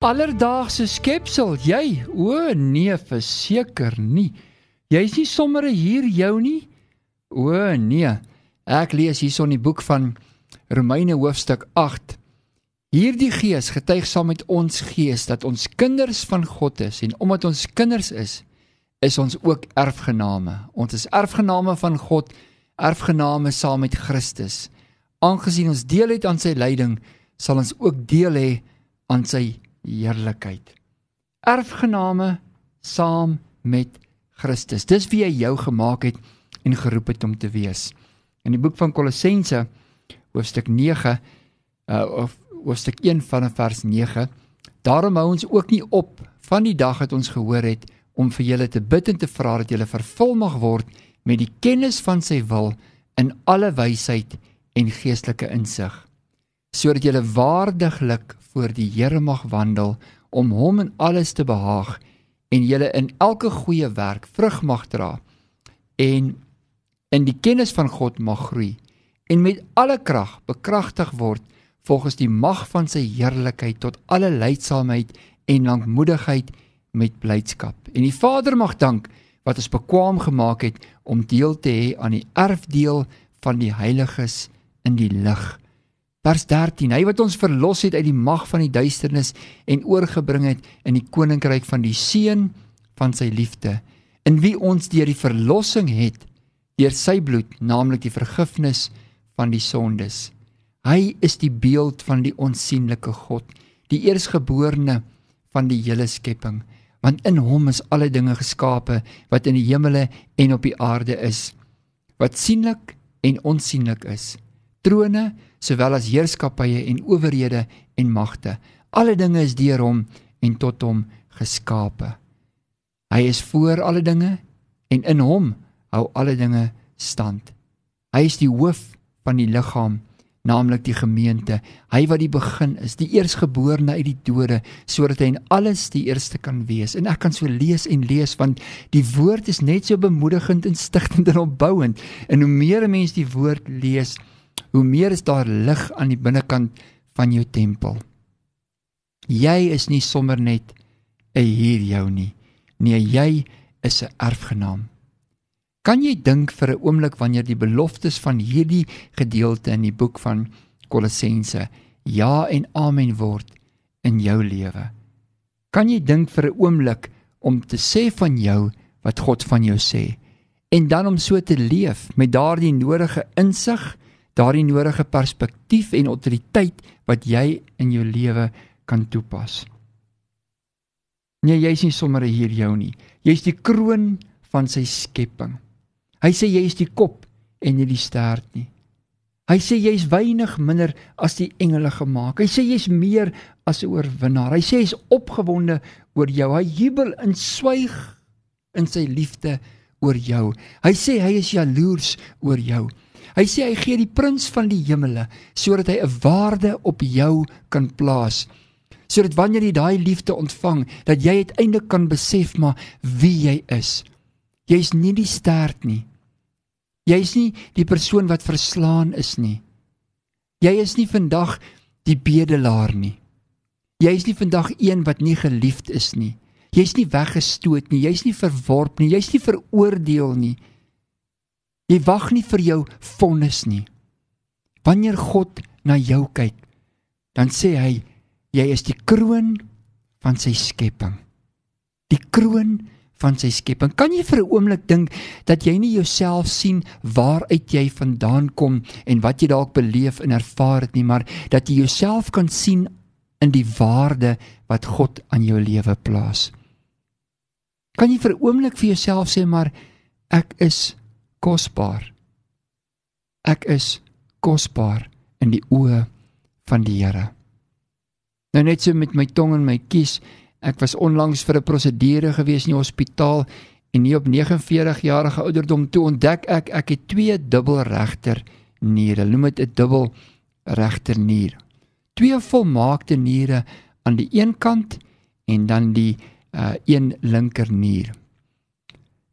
Alledaagse skepsel, jy? O nee, verseker nie. Jy's nie sommer hier jou nie. O nee. Ek lees hierson die boek van Romeine hoofstuk 8. Hierdie Gees getuig saam met ons gees dat ons kinders van God is en omdat ons kinders is, is ons ook erfgename. Ons is erfgename van God, erfgename saam met Christus. Aangesien ons deel het aan sy lyding, sal ons ook deel hê aan sy heerlikheid. Erfgename saam met Christus. Dis wie hy jou gemaak het en geroep het om te wees. In die boek van Kolossense hoofstuk 9 uh of hoofstuk 1 van vers 9 Daarom hou ons ook nie op van die dag het ons gehoor het om vir julle te bid en te vra dat julle vervul mag word met die kennis van sy wil in alle wysheid en geestelike insig sodat julle waardiglik voor die Here mag wandel om hom in alles te behaag en julle in elke goeie werk vrug mag dra en in die kennis van God mag groei en met alle krag bekragtig word volgens die mag van sy heerlikheid tot alle leidsaamheid en lankmoedigheid met blydskap. En die Vader mag dank wat ons bekwam gemaak het om deel te hê aan die erfdeel van die heiliges in die lig. Vers 13: Hy wat ons verlos het uit die mag van die duisternis en oorgebring het in die koninkryk van die seun van sy liefde, in wie ons deur die verlossing het deur sy bloed, naamlik die vergifnis van die sondes. Hy is die beeld van die onsigbare God, die eersgeborene van die hele skepping, want in hom is alle dinge geskape wat in die hemele en op die aarde is, wat sienlik en onsigblik is. Trone sowel as heerskappye en owerhede en magte. Alle dinge is deur hom en tot hom geskape. Hy is voor alle dinge en in hom hou alle dinge stand. Hy is die hoof van die liggaam, naamlik die gemeente. Hy wat die begin is, die eersgeborene uit die dode, sodat hy in alles die eerste kan wees. En ek kan so lees en lees want die woord is net so bemoedigend en stigtend en opbouend. En hoe meer 'n mens die woord lees, hoe meer is daar lig aan die binnekant van jou tempel. Jy is nie sommer net 'n hier jou nie. Nee, jy is 'n erfgenaam. Kan jy dink vir 'n oomblik wanneer die beloftes van hierdie gedeelte in die boek van Kolossense ja en amen word in jou lewe? Kan jy dink vir 'n oomblik om te sê van jou wat God van jou sê en dan om so te leef met daardie nodige insig daardie nodige perspektief en autoriteit wat jy in jou lewe kan toepas. Nee, jy's nie sommer hier jou nie. Jy's die kroon van sy skepping. Hy sê jy is die kop en nie die stert nie. Hy sê jy's weinig minder as die engele gemaak. Hy sê jy's meer as 'n oorwinnaar. Hy sê hy's opgewonde oor jou. Hy jubel en swyg in sy liefde oor jou. Hy sê hy is jaloers oor jou. Hy sê hy gee die prins van die hemele sodat hy 'n waarde op jou kan plaas. Sodat wanneer jy daai liefde ontvang, dat jy uiteindelik kan besef maar wie jy is. Jy's nie die stert nie. Jy's nie die persoon wat verslaan is nie. Jy is nie vandag die bedelaar nie. Jy's nie vandag een wat nie geliefd is nie. Jy's nie weggestoot nie, jy's nie verworp nie, jy's nie veroordeel nie. Jy wag nie vir jou vonnis nie. Wanneer God na jou kyk, dan sê hy jy is die kroon van sy skepping. Die kroon van sy skepping. Kan jy vir 'n oomblik dink dat jy nie jouself sien waaruit jy vandaan kom en wat jy dalk beleef en ervaar het nie, maar dat jy jouself kan sien in die waarde wat God aan jou lewe plaas? Kan jy vir 'n oomblik vir jouself sê maar ek is kosbaar. Ek is kosbaar in die oë van die Here. Nou net so met my tong en my kies, ek was onlangs vir 'n prosedure gewees in die hospitaal en nie op 49 jarige ouderdom toe ontdek ek ek het twee dubbelregter niere. Noem dit 'n dubbel regter nier. Twee volmaakte niere aan die een kant en dan die uh een linker nier.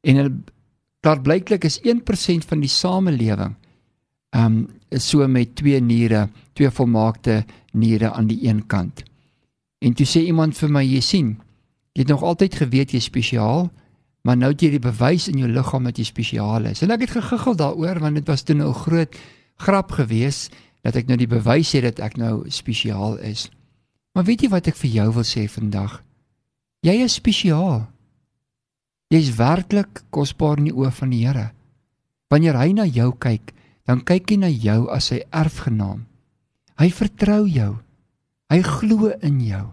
En daar blyklik is 1% van die samelewing ehm um, so met twee niere, twee volmaakte niere aan die een kant. En toe sê iemand vir my, jy sien, jy het nog altyd geweet jy is spesiaal, maar nou het jy die bewys in jou liggaam dat jy spesiaal is. En ek het gegiggel daaroor want dit was toe nou 'n groot grap geweest dat ek nou die bewys het dat ek nou spesiaal is. Maar weet jy wat ek vir jou wil sê vandag? Jy is spesiaal. Jy is werklik kosbaar in die oë van die Here. Wanneer hy na jou kyk, dan kyk hy na jou as sy erfgenaam. Hy vertrou jou. Hy glo in jou.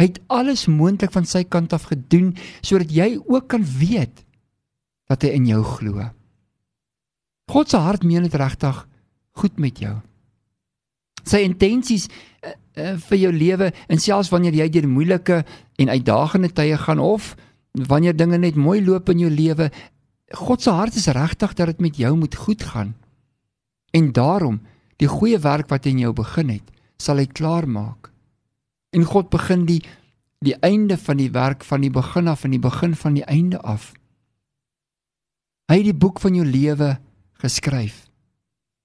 Hy het alles moontlik van sy kant af gedoen sodat jy ook kan weet dat hy in jou glo. God se hart meen dit regtig goed met jou. Sy intensies uh, uh, vir jou lewe en selfs wanneer jy deur moeilike en uitdagende tye gaan of wanneer dinge net mooi loop in jou lewe, God se hart is regtig dat dit met jou moet goed gaan. En daarom, die goeie werk wat in jou begin het, sal hy klaar maak. En God begin die die einde van die werk van die begin af en die begin van die einde af. Hy het die boek van jou lewe geskryf.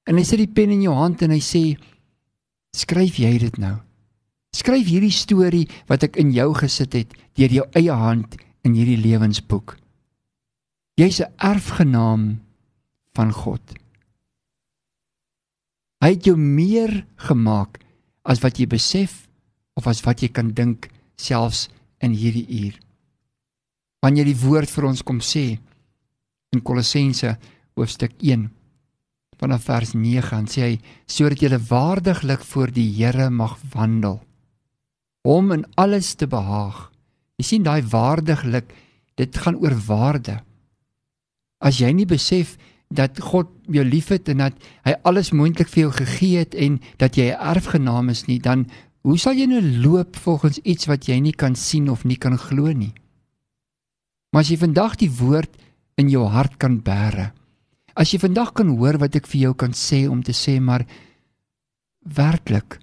En hy sit die pen in jou hand en hy sê skryf jy dit nou. Skryf hierdie storie wat ek in jou gesit het deur jou eie hand in hierdie lewensboek. Jy's 'n erfgenaam van God. Hy het jou meer gemaak as wat jy besef of as wat jy kan dink selfs in hierdie uur. Wanneer die woord vir ons kom sê in Kolossense hoofstuk 1 vanaf vers 9 dan sê hy sodat jy waardiglik voor die Here mag wandel om in alles te behaag. Jy sien daai waardiglik, dit gaan oor waarde. As jy nie besef dat God jou liefhet en dat hy alles moontlik vir jou gegee het en dat jy 'n erfgenaam is nie, dan hoe sal jy nou loop volgens iets wat jy nie kan sien of nie kan glo nie? Maar as jy vandag die woord in jou hart kan bære. As jy vandag kan hoor wat ek vir jou kan sê om te sê maar werklik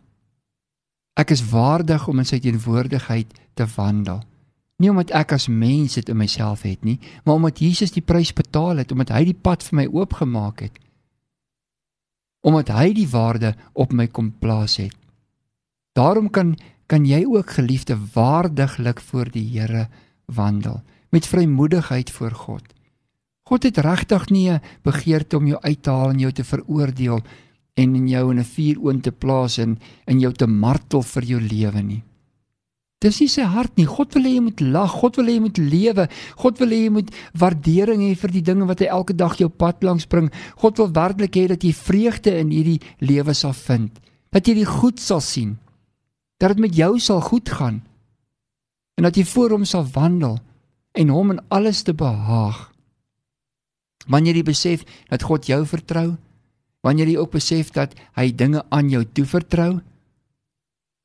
ek is waardig om in sy teenwoordigheid te wandel. Nie omdat ek as mens dit in myself het nie, maar omdat Jesus die prys betaal het, omdat hy die pad vir my oopgemaak het. Omdat hy die waarde op my kom plaas het. Daarom kan kan jy ook geliefde waardiglik voor die Here wandel met vrymoedigheid voor God. God het regtig nie 'n begeerte om jou uit te haal en jou te veroordeel en in jou in 'n vuuroond te plaas en in jou te martel vir jou lewe nie. Dis nie sy hart nie. God wil hê jy moet lag, God wil hê jy moet lewe. God wil hê jy moet waardering hê vir die dinge wat hy elke dag jou pad langs bring. God wil werklik hê dat jy vreugde in hierdie lewe sal vind. Dat jy die goed sal sien. Dat dit met jou sal goed gaan. En dat jy voor hom sal wandel en hom in alles te behaag. Wanneer jy besef dat God jou vertrou, wanneer jy ook besef dat hy dinge aan jou toevertrou,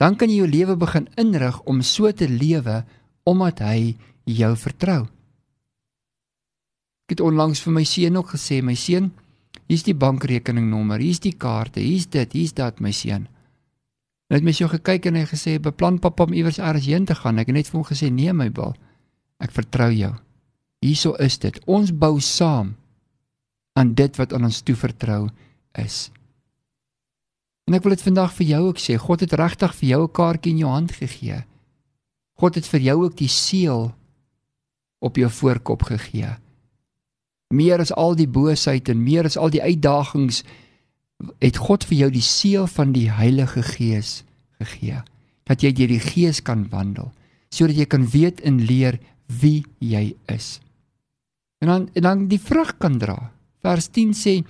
dan kan jy jou lewe begin inrig om so te lewe omdat hy jou vertrou. Ek het onlangs vir my seun ook gesê, my seun, hier's die bankrekeningnommer, hier's die kaarte, hier's dit, hier's dat my seun. Hy het my so gekyk en hy gesê, "Beplan pappa om iewers eers heen te gaan." Ek het net vir hom gesê, "Nee my bal. Ek vertrou jou." Hierso is dit. Ons bou saam aan dit wat aan ons toevertrou is. En ek wil dit vandag vir jou ook sê, God het regtig vir jou 'n kaartjie in jou hand gegee. God het vir jou ook die seël op jou voorkop gegee. Meer as al die boosheid en meer as al die uitdagings het God vir jou die seël van die Heilige Gees gegee dat jy deur die Gees kan wandel sodat jy kan weet en leer wie jy is. En dan en dan die vrug kan dra. Vers 10 sê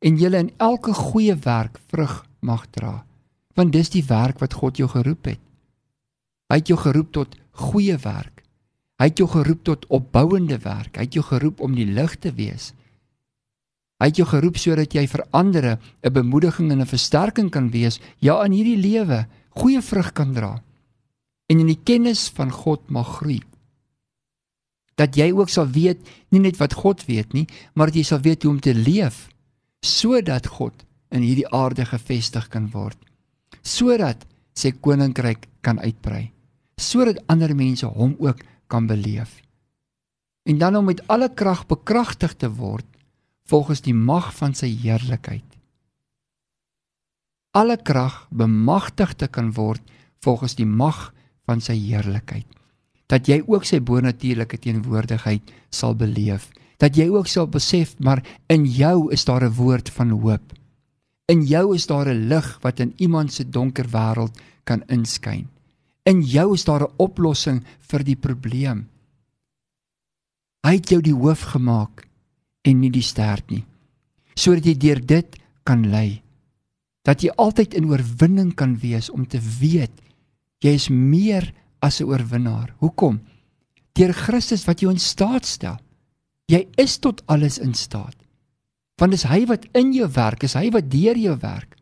en jy in elke goeie werk vrug mag dra. Want dis die werk wat God jou geroep het. Hy het jou geroep tot goeie werk. Hy het jou geroep tot opbouende werk. Hy het jou geroep om die lig te wees. Hy het jou geroep sodat jy vir ander 'n bemoediging en 'n versterking kan wees, ja in hierdie lewe goeie vrug kan dra en in die kennis van God mag groei. Dat jy ook sal weet nie net wat God weet nie, maar dat jy sal weet hoe om te leef sodat God in hierdie aarde gevestig kan word sodat sy koninkryk kan uitbrei sodat ander mense hom ook kan beleef en dan om met alle krag bekragtig te word volgens die mag van sy heerlikheid alle krag bemagtig te kan word volgens die mag van sy heerlikheid. Dat jy ook sy bonatuurlike teenwoordigheid sal beleef. Dat jy ook sal besef maar in jou is daar 'n woord van hoop. In jou is daar 'n lig wat in iemand se donker wêreld kan inskyn. In jou is daar 'n oplossing vir die probleem. Hy het jou die hoof gemaak en nie die stert nie. Sodat jy deur dit kan lei. Dat jy altyd in oorwinning kan wees om te weet jy is meer as 'n oorwinnaar. Hoekom? Deur Christus wat jou in staat stel. Jy is tot alles in staat. Want dis hy wat in jou werk, is hy wat deur jou werk.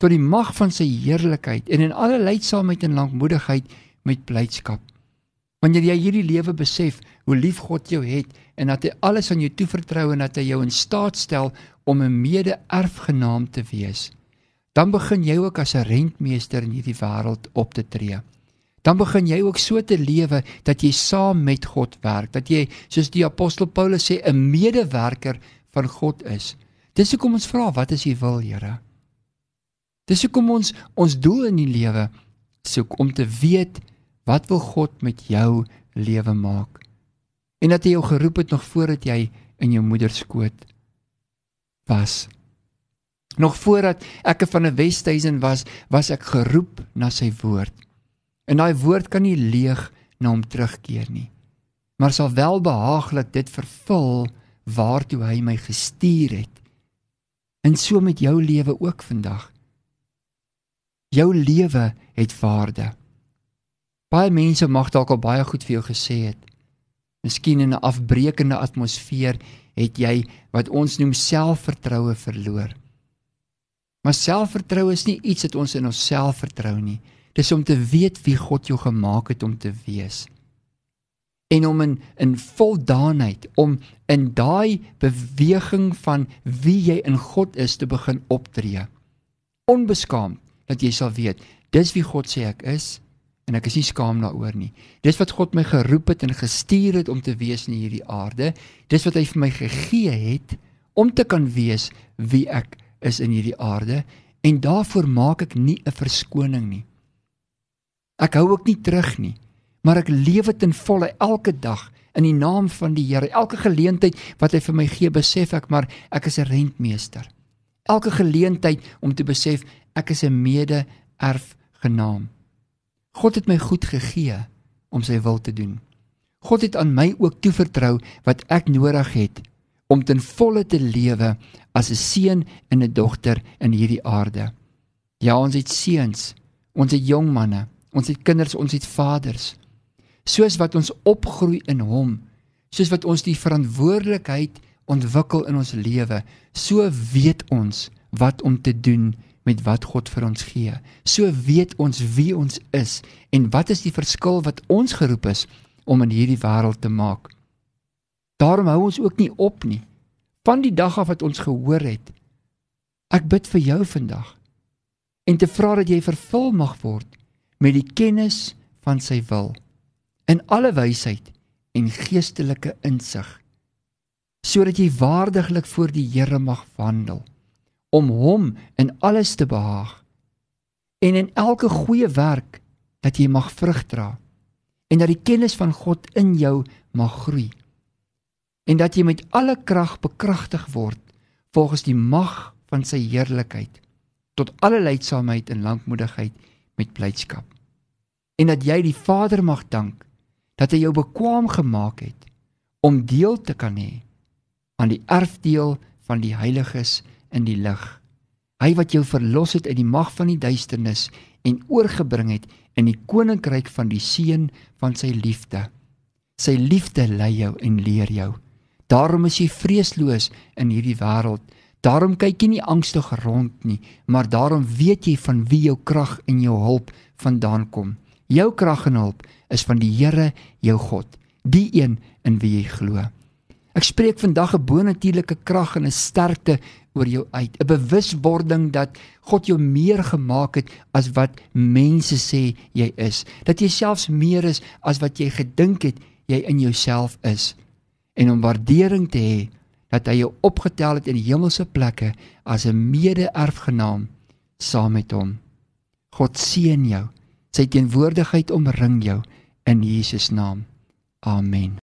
Tot die mag van sy heerlikheid en in alle leidsaamheid en lankmoedigheid met blydskap. Wanneer jy hierdie lewe besef hoe lief God jou het en dat hy alles aan jou toevertrou en dat hy jou in staat stel om 'n mede-erfgenaam te wees dan begin jy ook as 'n rentmeester in hierdie wêreld op te tree. Dan begin jy ook so te lewe dat jy saam met God werk, dat jy soos die apostel Paulus sê 'n medewerker van God is. Dis hoekom ons vra, wat is u wil, Here? Dis hoekom ons ons doel in die lewe soek om te weet wat wil God met jou lewe maak. En dat hy jou geroep het nog voordat jy in jou moeder se skoot was. Nog voordat ek van 'n Westhuizen was, was ek geroep na sy woord. En daai woord kan nie leeg na hom terugkeer nie. Maar sal wel behaaglik dit vervul waartoe hy my gestuur het. En so met jou lewe ook vandag. Jou lewe het waarde. Baie mense mag dalk al baie goed vir jou gesê het. Miskien in 'n afbreekende atmosfeer het jy wat ons noem selfvertroue verloor. Maar selfvertroue is nie iets wat ons in onsself vertrou nie. Dis om te weet wie God jou gemaak het om te wees. En om in in voldaanheid om in daai beweging van wie jy in God is te begin optree. Onbeskaamd dat jy sal weet, dis wie God sê ek is en ek is nie skaam daaroor nie. Dis wat God my geroep het en gestuur het om te wees in hierdie aarde. Dis wat hy vir my gegee het om te kan wees wie ek is in hierdie aarde en daarvoor maak ek nie 'n verskoning nie. Ek hou ook nie terug nie, maar ek lewe ten volle elke dag in die naam van die Here. Elke geleentheid wat hy vir my gee, besef ek maar ek is 'n rentmeester. Elke geleentheid om te besef ek is 'n mede-erfgenaam. God het my goed gegee om sy wil te doen. God het aan my ook toevertrou wat ek nodig het om ten volle te lewe as 'n seun en 'n dogter in hierdie aarde. Ja, ons het seuns, ons het jong manne, ons het kinders, ons het vaders. Soos wat ons opgroei in hom, soos wat ons die verantwoordelikheid ontwikkel in ons lewe, so weet ons wat om te doen met wat God vir ons gee. So weet ons wie ons is en wat is die verskil wat ons geroep is om in hierdie wêreld te maak. Daarom hou ons ook nie op nie. Van die dag af wat ons gehoor het, ek bid vir jou vandag en te vra dat jy vervul mag word met die kennis van sy wil in alle wysheid en geestelike insig sodat jy waardiglik voor die Here mag wandel om hom in alles te behaag en in elke goeie werk dat jy mag vrug dra en dat die kennis van God in jou mag groei en dat jy met alle krag bekragtig word volgens die mag van sy heerlikheid tot alle leidsaamheid en lankmoedigheid met blydskap en dat jy die Vader mag dank dat hy jou bekwam gemaak het om deel te kan hê aan die erfdeel van die heiliges in die lig hy wat jou verlos het uit die mag van die duisternis en oorgebring het in die koninkryk van die seun van sy liefde sy liefde lei jou en leer jou Daarom is jy vreesloos in hierdie wêreld. Daarom kyk jy nie angstig rond nie, maar daarom weet jy van wie jou krag en jou hulp vandaan kom. Jou krag en hulp is van die Here, jou God, die een in wie jy glo. Ek spreek vandag 'n bonatuurlike krag en 'n sterkte oor jou uit, 'n bewuswording dat God jou meer gemaak het as wat mense sê jy is, dat jy selfs meer is as wat jy gedink het jy in jouself is en om waardering te hê dat hy jou opgetel het in die hemelse plekke as 'n mede-erfgenaam saam met hom. God seën jou Sy teenwoordigheid omring jou in Jesus naam. Amen.